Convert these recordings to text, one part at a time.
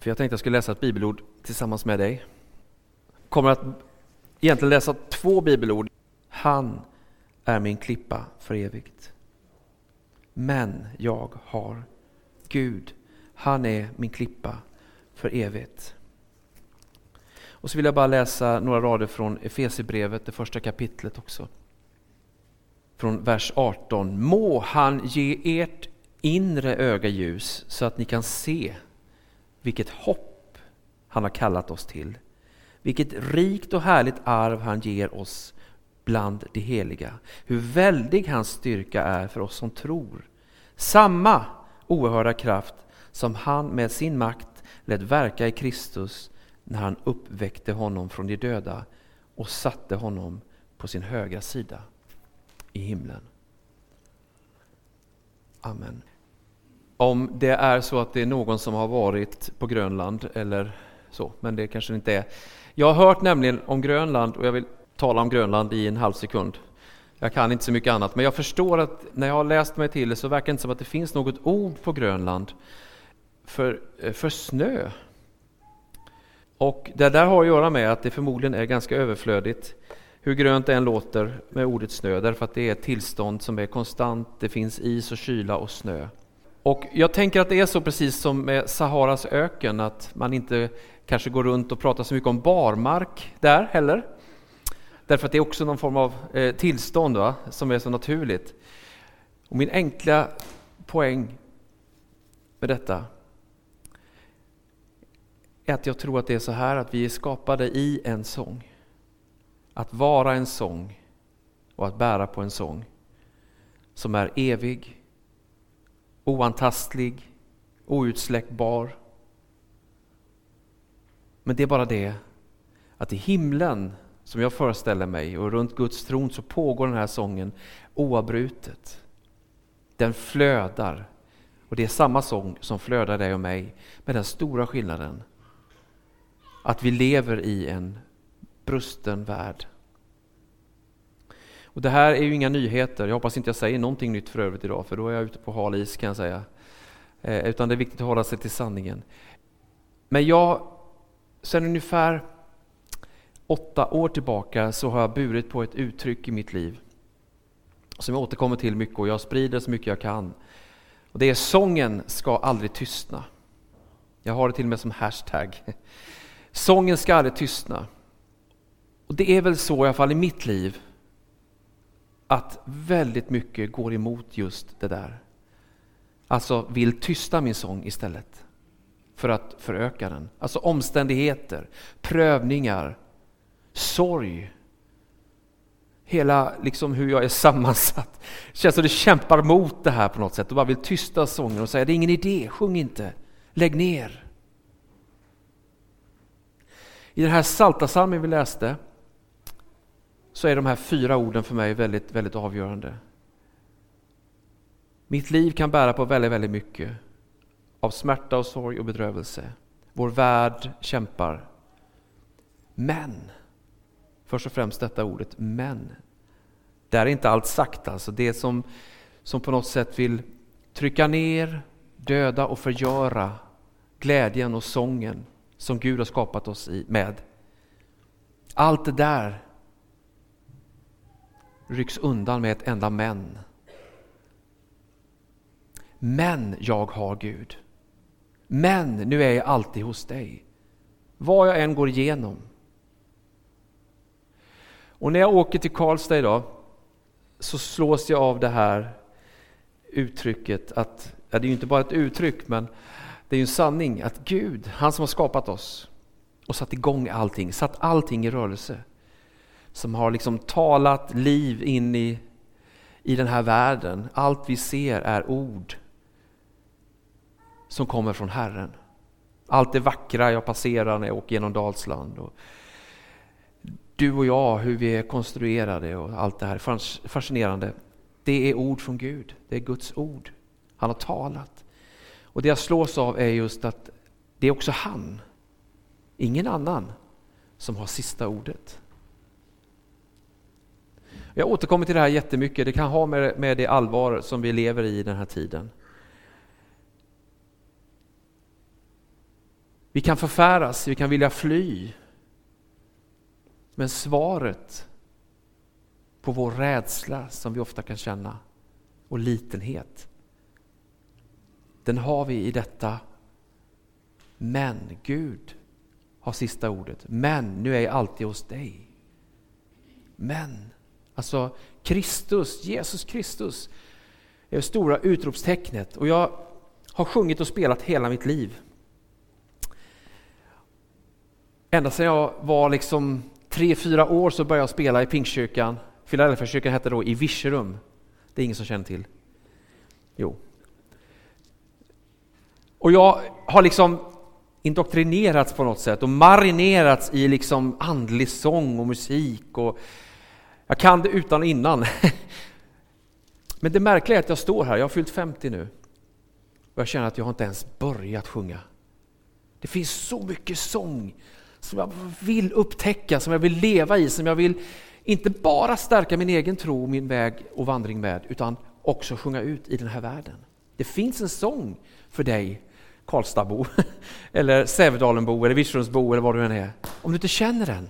För jag tänkte jag skulle läsa ett bibelord tillsammans med dig. Kommer att egentligen läsa två bibelord. Han är min klippa för evigt. Men jag har Gud. Han är min klippa för evigt. Och så vill jag bara läsa några rader från Efesierbrevet, det första kapitlet också. Från vers 18. Må han ge ert inre öga ljus så att ni kan se vilket hopp han har kallat oss till. Vilket rikt och härligt arv han ger oss bland de heliga. Hur väldig hans styrka är för oss som tror. Samma oerhörda kraft som han med sin makt lät verka i Kristus när han uppväckte honom från de döda och satte honom på sin högra sida i himlen. Amen. Om det är så att det är någon som har varit på Grönland eller så, men det kanske inte är. Jag har hört nämligen om Grönland och jag vill tala om Grönland i en halv sekund. Jag kan inte så mycket annat, men jag förstår att när jag har läst mig till det så verkar det inte som att det finns något ord på Grönland för, eh, för snö. Och det där har att göra med att det förmodligen är ganska överflödigt, hur grönt det än låter med ordet snö, därför att det är ett tillstånd som är konstant, det finns is och kyla och snö. Och jag tänker att det är så precis som med Saharas öken, att man inte kanske går runt och pratar så mycket om barmark där heller. Därför att det är också någon form av eh, tillstånd va? som är så naturligt. Och min enkla poäng med detta är att jag tror att det är så här att vi är skapade i en sång. Att vara en sång och att bära på en sång som är evig, oantastlig, outsläckbar. Men det är bara det att i himlen, som jag föreställer mig, och runt Guds tron så pågår den här sången oavbrutet. Den flödar. Och det är samma sång som flödar dig och mig, med den stora skillnaden att vi lever i en brusten värld. Och Det här är ju inga nyheter. Jag hoppas inte jag säger någonting nytt för övrigt idag, för då är jag ute på hal is kan jag säga. Eh, utan det är viktigt att hålla sig till sanningen. Men jag, sen ungefär åtta år tillbaka så har jag burit på ett uttryck i mitt liv som jag återkommer till mycket och jag sprider så mycket jag kan. Och Det är sången ska aldrig tystna. Jag har det till och med som hashtag. Sången ska aldrig tystna. Och det är väl så i alla fall i mitt liv att väldigt mycket går emot just det där. Alltså vill tysta min sång istället för att föröka den. Alltså omständigheter, prövningar, sorg. Hela liksom hur jag är sammansatt. Det känns som det kämpar mot det här på något sätt och bara vill tysta sången och säga det är ingen idé, sjung inte, lägg ner. I den här Saltasalmen vi läste så är de här fyra orden för mig väldigt, väldigt avgörande. Mitt liv kan bära på väldigt, väldigt mycket av smärta och sorg och bedrövelse. Vår värld kämpar. Men, först och främst detta ordet men. Där är inte allt sagt alltså. Det som, som på något sätt vill trycka ner, döda och förgöra glädjen och sången som Gud har skapat oss i, med. Allt det där rycks undan med ett enda men. Men jag har Gud. Men nu är jag alltid hos dig. Vad jag än går igenom. Och när jag åker till Karlstad idag så slås jag av det här uttrycket att, ja, det är ju inte bara ett uttryck men det är ju en sanning att Gud, han som har skapat oss och satt igång allting, satt allting i rörelse. Som har liksom talat liv in i, i den här världen. Allt vi ser är ord som kommer från Herren. Allt det vackra jag passerar när jag åker genom Dalsland. Och du och jag, hur vi är konstruerade och allt det här fascinerande. Det är ord från Gud, det är Guds ord. Han har talat. Och det jag slås av är just att det är också han, ingen annan, som har sista ordet. Jag återkommer till det här jättemycket, det kan ha med, med det allvar som vi lever i den här tiden. Vi kan förfäras, vi kan vilja fly. Men svaret på vår rädsla som vi ofta kan känna och litenhet, den har vi i detta men Gud har sista ordet. Men nu är jag alltid hos dig. Men, alltså Kristus, Jesus Kristus är det stora utropstecknet och jag har sjungit och spelat hela mitt liv. Ända sedan jag var liksom tre, fyra år så började jag spela i Pingstkyrkan. Filadelfiakyrkan hette då i Virserum. Det är ingen som känner till. Jo. Och jag har liksom indoktrinerats på något sätt och marinerats i liksom andlig sång och musik. Och jag kan det utan och innan. Men det märkliga är att jag står här, jag har fyllt 50 nu. Och jag känner att jag har inte ens börjat sjunga. Det finns så mycket sång som jag vill upptäcka, som jag vill leva i, som jag vill inte bara stärka min egen tro, min väg och vandring med, utan också sjunga ut i den här världen. Det finns en sång för dig, Karlstadbo, eller Sävedalenbo, eller Virserumsbo, eller vad du än är. Om du inte känner den,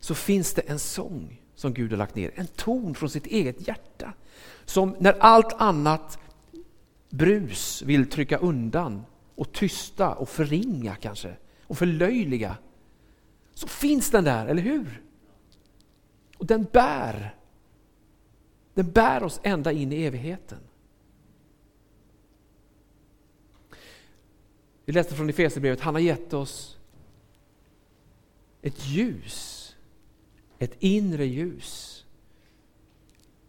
så finns det en sång som Gud har lagt ner, en ton från sitt eget hjärta. Som när allt annat brus vill trycka undan och tysta och förringa kanske, och förlöjliga, så finns den där, eller hur? Och den bär. Den bär oss ända in i evigheten. Vi läste från Efesierbrevet, han har gett oss ett ljus, ett inre ljus,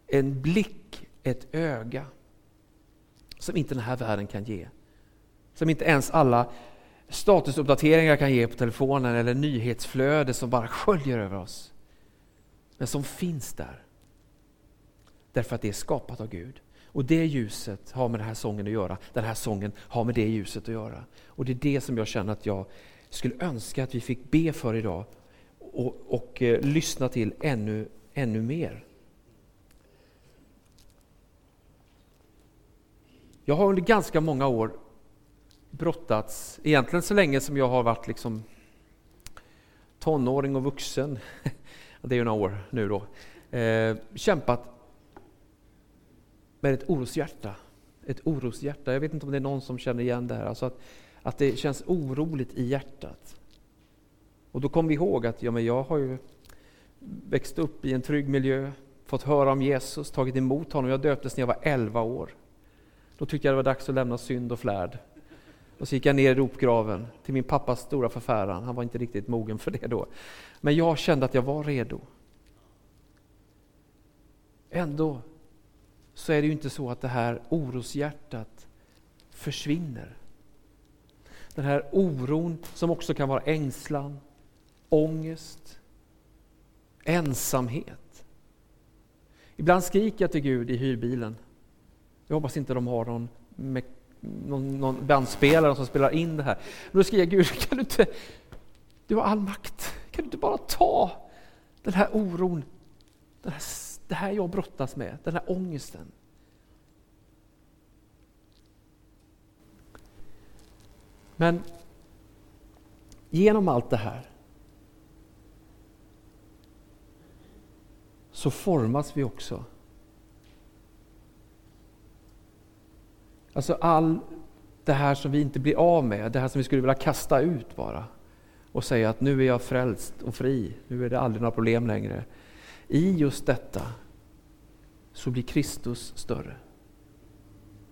en blick, ett öga som inte den här världen kan ge. Som inte ens alla statusuppdateringar kan ge på telefonen eller nyhetsflöde som bara sköljer över oss. Men som finns där. Därför att det är skapat av Gud. Och det ljuset har med den här sången att göra. Den här sången har med det ljuset att göra. Och det är det som jag känner att jag skulle önska att vi fick be för idag och, och eh, lyssna till ännu, ännu mer. Jag har under ganska många år brottats, egentligen så länge som jag har varit liksom tonåring och vuxen, det är ju några år nu då, eh, kämpat med ett oroshjärta. Ett oroshjärta. Jag vet inte om det är någon som känner igen det här. Alltså att, att det känns oroligt i hjärtat. Och då kom vi ihåg att ja, men jag har ju växt upp i en trygg miljö, fått höra om Jesus, tagit emot honom. Jag döptes när jag var 11 år. Då tyckte jag det var dags att lämna synd och flärd. Och så gick jag ner i ropgraven till min pappas stora förfäran. Han var inte riktigt mogen för det då. Men jag kände att jag var redo. Ändå så är det ju inte så att det här oroshjärtat försvinner. Den här oron som också kan vara ängslan, ångest, ensamhet. Ibland skriker jag till Gud i hyrbilen. Jag hoppas inte de har någon, någon, någon bandspelare som spelar in det här. Men då skriker jag Gud, kan du inte, du har all makt, kan du inte bara ta den här oron, den här det här jag brottas med, den här ångesten. Men genom allt det här så formas vi också. Alltså all det här som vi inte blir av med, det här som vi skulle vilja kasta ut bara och säga att nu är jag frälst och fri, nu är det aldrig några problem längre. I just detta så blir Kristus större.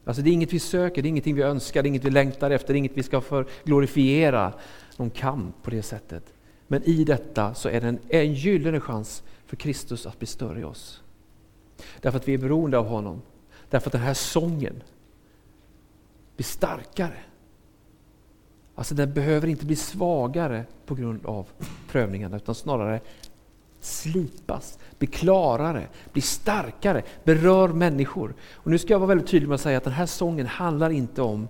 Alltså det är inget vi söker, det är ingenting vi önskar, det är inget vi längtar efter, det är inget vi ska för glorifiera någon kamp på det sättet. Men i detta så är det en, en gyllene chans för Kristus att bli större i oss. Därför att vi är beroende av honom. Därför att den här sången blir starkare. Alltså den behöver inte bli svagare på grund av prövningarna utan snarare slipas, bli klarare, bli starkare, berör människor. Och nu ska jag vara väldigt tydlig med att säga att den här sången handlar inte om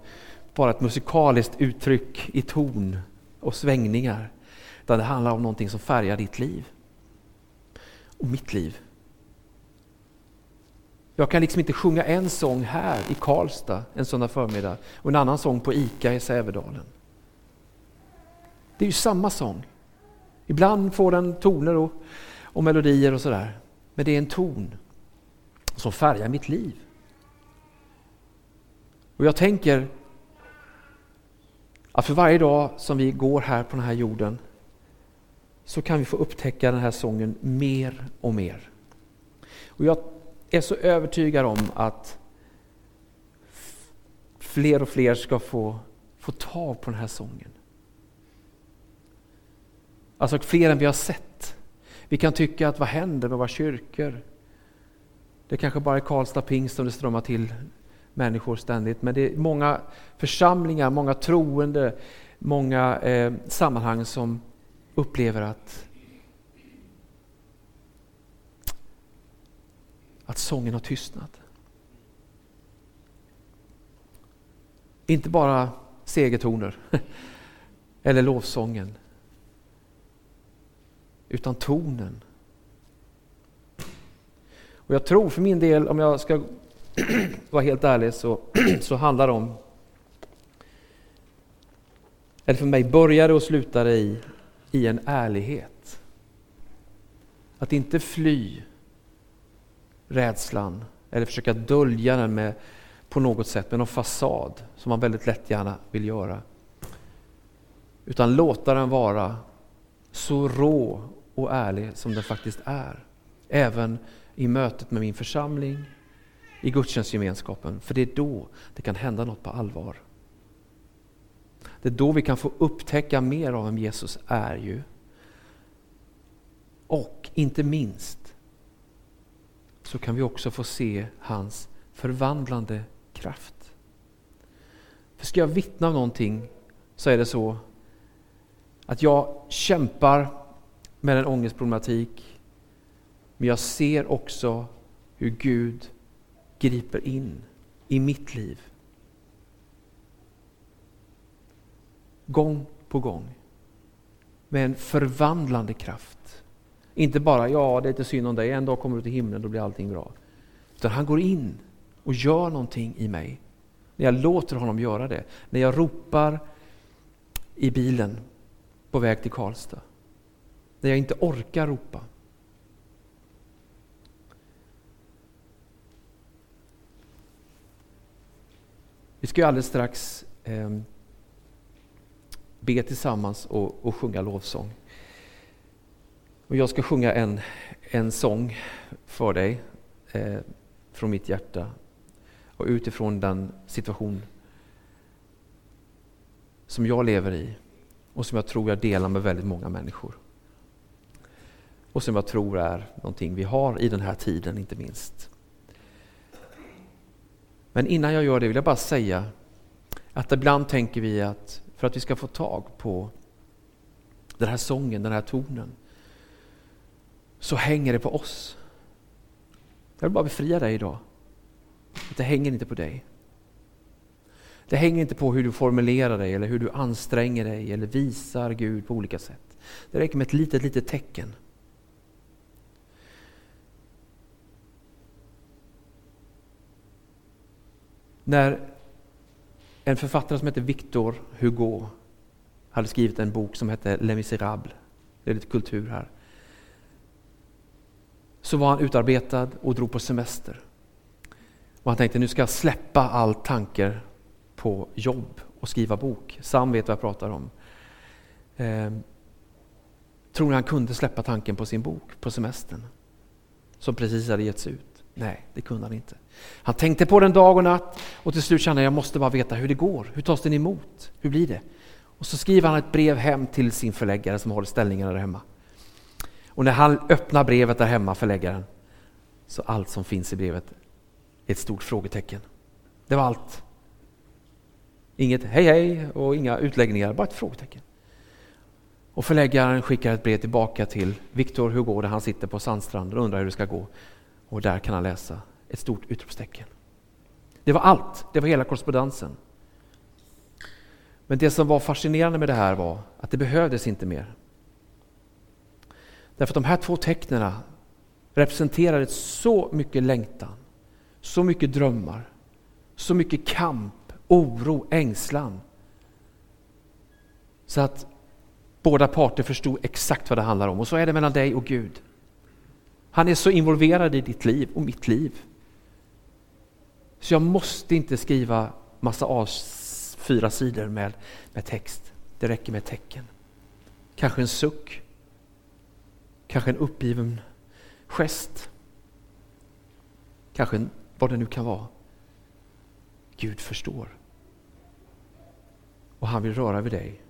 bara ett musikaliskt uttryck i ton och svängningar. Utan det handlar om någonting som färgar ditt liv. Och mitt liv. Jag kan liksom inte sjunga en sång här i Karlstad en söndag förmiddag och en annan sång på ICA i Sävedalen. Det är ju samma sång. Ibland får den toner och, och melodier och sådär. Men det är en ton som färgar mitt liv. Och jag tänker att för varje dag som vi går här på den här jorden så kan vi få upptäcka den här sången mer och mer. Och jag är så övertygad om att fler och fler ska få, få tag på den här sången. Alltså fler än vi har sett. Vi kan tycka att vad händer med våra kyrkor? Det kanske bara är Karlstad pingst som det strömmar till människor ständigt. Men det är många församlingar, många troende, många eh, sammanhang som upplever att att sången har tystnat. Inte bara segertoner eller lovsången, utan tonen. Och Jag tror för min del, om jag ska vara helt ärlig, så, så handlar det om, eller för mig började och slutade i, i en ärlighet. Att inte fly rädslan eller försöka dölja den med, på något sätt med någon fasad som man väldigt lätt gärna vill göra. Utan låta den vara så rå och ärlig som den faktiskt är. Även i mötet med min församling, i gudstjänstgemenskapen. För det är då det kan hända något på allvar. Det är då vi kan få upptäcka mer av vem Jesus är ju. Och inte minst så kan vi också få se hans förvandlande kraft. För ska jag vittna om någonting så är det så att jag kämpar med en ångestproblematik men jag ser också hur Gud griper in i mitt liv. Gång på gång. Med en förvandlande kraft. Inte bara, ja det är inte synd om dig, en dag kommer du till himlen, då blir allting bra. Utan han går in och gör någonting i mig. När jag låter honom göra det. När jag ropar i bilen på väg till Karlstad. När jag inte orkar ropa. Vi ska ju alldeles strax eh, be tillsammans och, och sjunga lovsång. Och jag ska sjunga en, en sång för dig eh, från mitt hjärta och utifrån den situation som jag lever i och som jag tror jag delar med väldigt många människor. Och som jag tror är någonting vi har i den här tiden inte minst. Men innan jag gör det vill jag bara säga att ibland tänker vi att för att vi ska få tag på den här sången, den här tonen, så hänger det på oss. Jag vill bara befria dig idag. Det hänger inte på dig. Det hänger inte på hur du formulerar dig eller hur du anstränger dig eller visar Gud på olika sätt. Det räcker med ett litet, litet tecken. När en författare som heter Victor Hugo hade skrivit en bok som hette Les Misérables, det är lite kultur här, så var han utarbetad och drog på semester. Och han tänkte nu ska jag släppa all tankar på jobb och skriva bok. Sam vet vad jag pratar om. Eh, tror ni han kunde släppa tanken på sin bok på semestern? Som precis hade getts ut? Nej, det kunde han inte. Han tänkte på den dag och natt och till slut kände jag måste bara veta hur det går. Hur tas den emot? Hur blir det? Och så skriver han ett brev hem till sin förläggare som håller ställningarna där hemma. Och när han öppnar brevet där hemma, förläggaren, så allt som finns i brevet är ett stort frågetecken. Det var allt. Inget hej hej och inga utläggningar, bara ett frågetecken. Och förläggaren skickar ett brev tillbaka till Viktor Hugo där han sitter på sandstranden och undrar hur det ska gå. Och där kan han läsa ett stort utropstecken. Det var allt, det var hela korrespondensen. Men det som var fascinerande med det här var att det behövdes inte mer. Därför att de här två tecknen representerade så mycket längtan, så mycket drömmar, så mycket kamp, oro, ängslan. Så att Båda parter förstod exakt vad det handlar om och så är det mellan dig och Gud. Han är så involverad i ditt liv och mitt liv. Så jag måste inte skriva massa A4 sidor med, med text. Det räcker med tecken. Kanske en suck. Kanske en uppgiven gest. Kanske en, vad det nu kan vara. Gud förstår. Och han vill röra vid dig